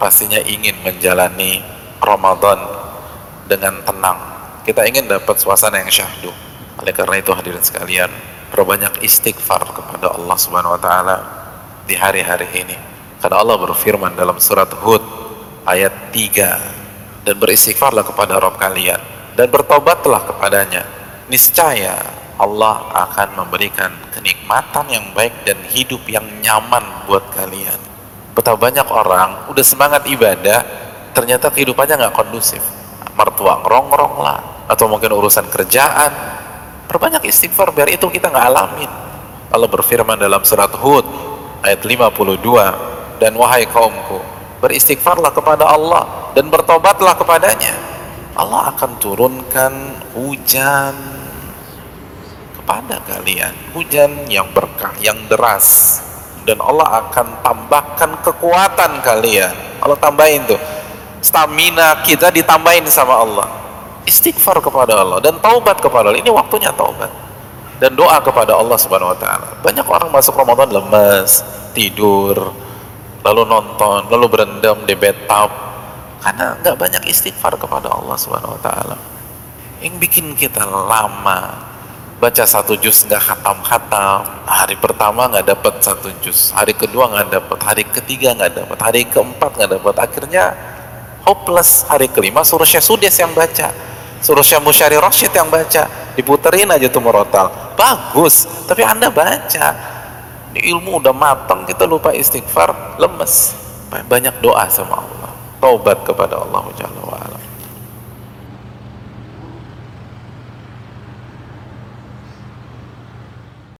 pastinya ingin menjalani Ramadan dengan tenang. Kita ingin dapat suasana yang syahdu. Oleh karena itu hadirin sekalian perbanyak istighfar kepada Allah subhanahu wa ta'ala di hari-hari ini. Karena Allah berfirman dalam surat Hud ayat 3 dan beristighfarlah kepada Rabb kalian dan bertobatlah kepadanya. Niscaya Allah akan memberikan kenikmatan yang baik dan hidup yang nyaman buat kalian betapa banyak orang udah semangat ibadah ternyata kehidupannya nggak kondusif. Mertua ngerongrong lah atau mungkin urusan kerjaan. Perbanyak istighfar biar itu kita nggak alamin. Allah berfirman dalam surat Hud ayat 52 dan wahai kaumku beristighfarlah kepada Allah dan bertobatlah kepadanya. Allah akan turunkan hujan kepada kalian hujan yang berkah yang deras dan Allah akan tambahkan kekuatan kalian. Allah tambahin tuh. Stamina kita ditambahin sama Allah. Istighfar kepada Allah dan taubat kepada Allah. Ini waktunya taubat. Dan doa kepada Allah subhanahu wa ta'ala. Banyak orang masuk Ramadan lemes tidur lalu nonton lalu berendam di bathtub. Karena nggak banyak istighfar kepada Allah subhanahu wa ta'ala. Yang bikin kita lama baca satu juz nggak khatam-khatam. Hari pertama nggak dapat satu juz. Hari kedua nggak dapat. Hari ketiga nggak dapat. Hari keempat nggak dapat. Akhirnya hopeless. Hari kelima suruh Syekh Sudes yang baca. Suruh Syekh Musyari Rashid yang baca. Diputerin aja tuh merotal bagus tapi anda baca. Di ilmu udah matang kita lupa istighfar lemes. Banyak doa sama Allah. Taubat kepada Allah Jalla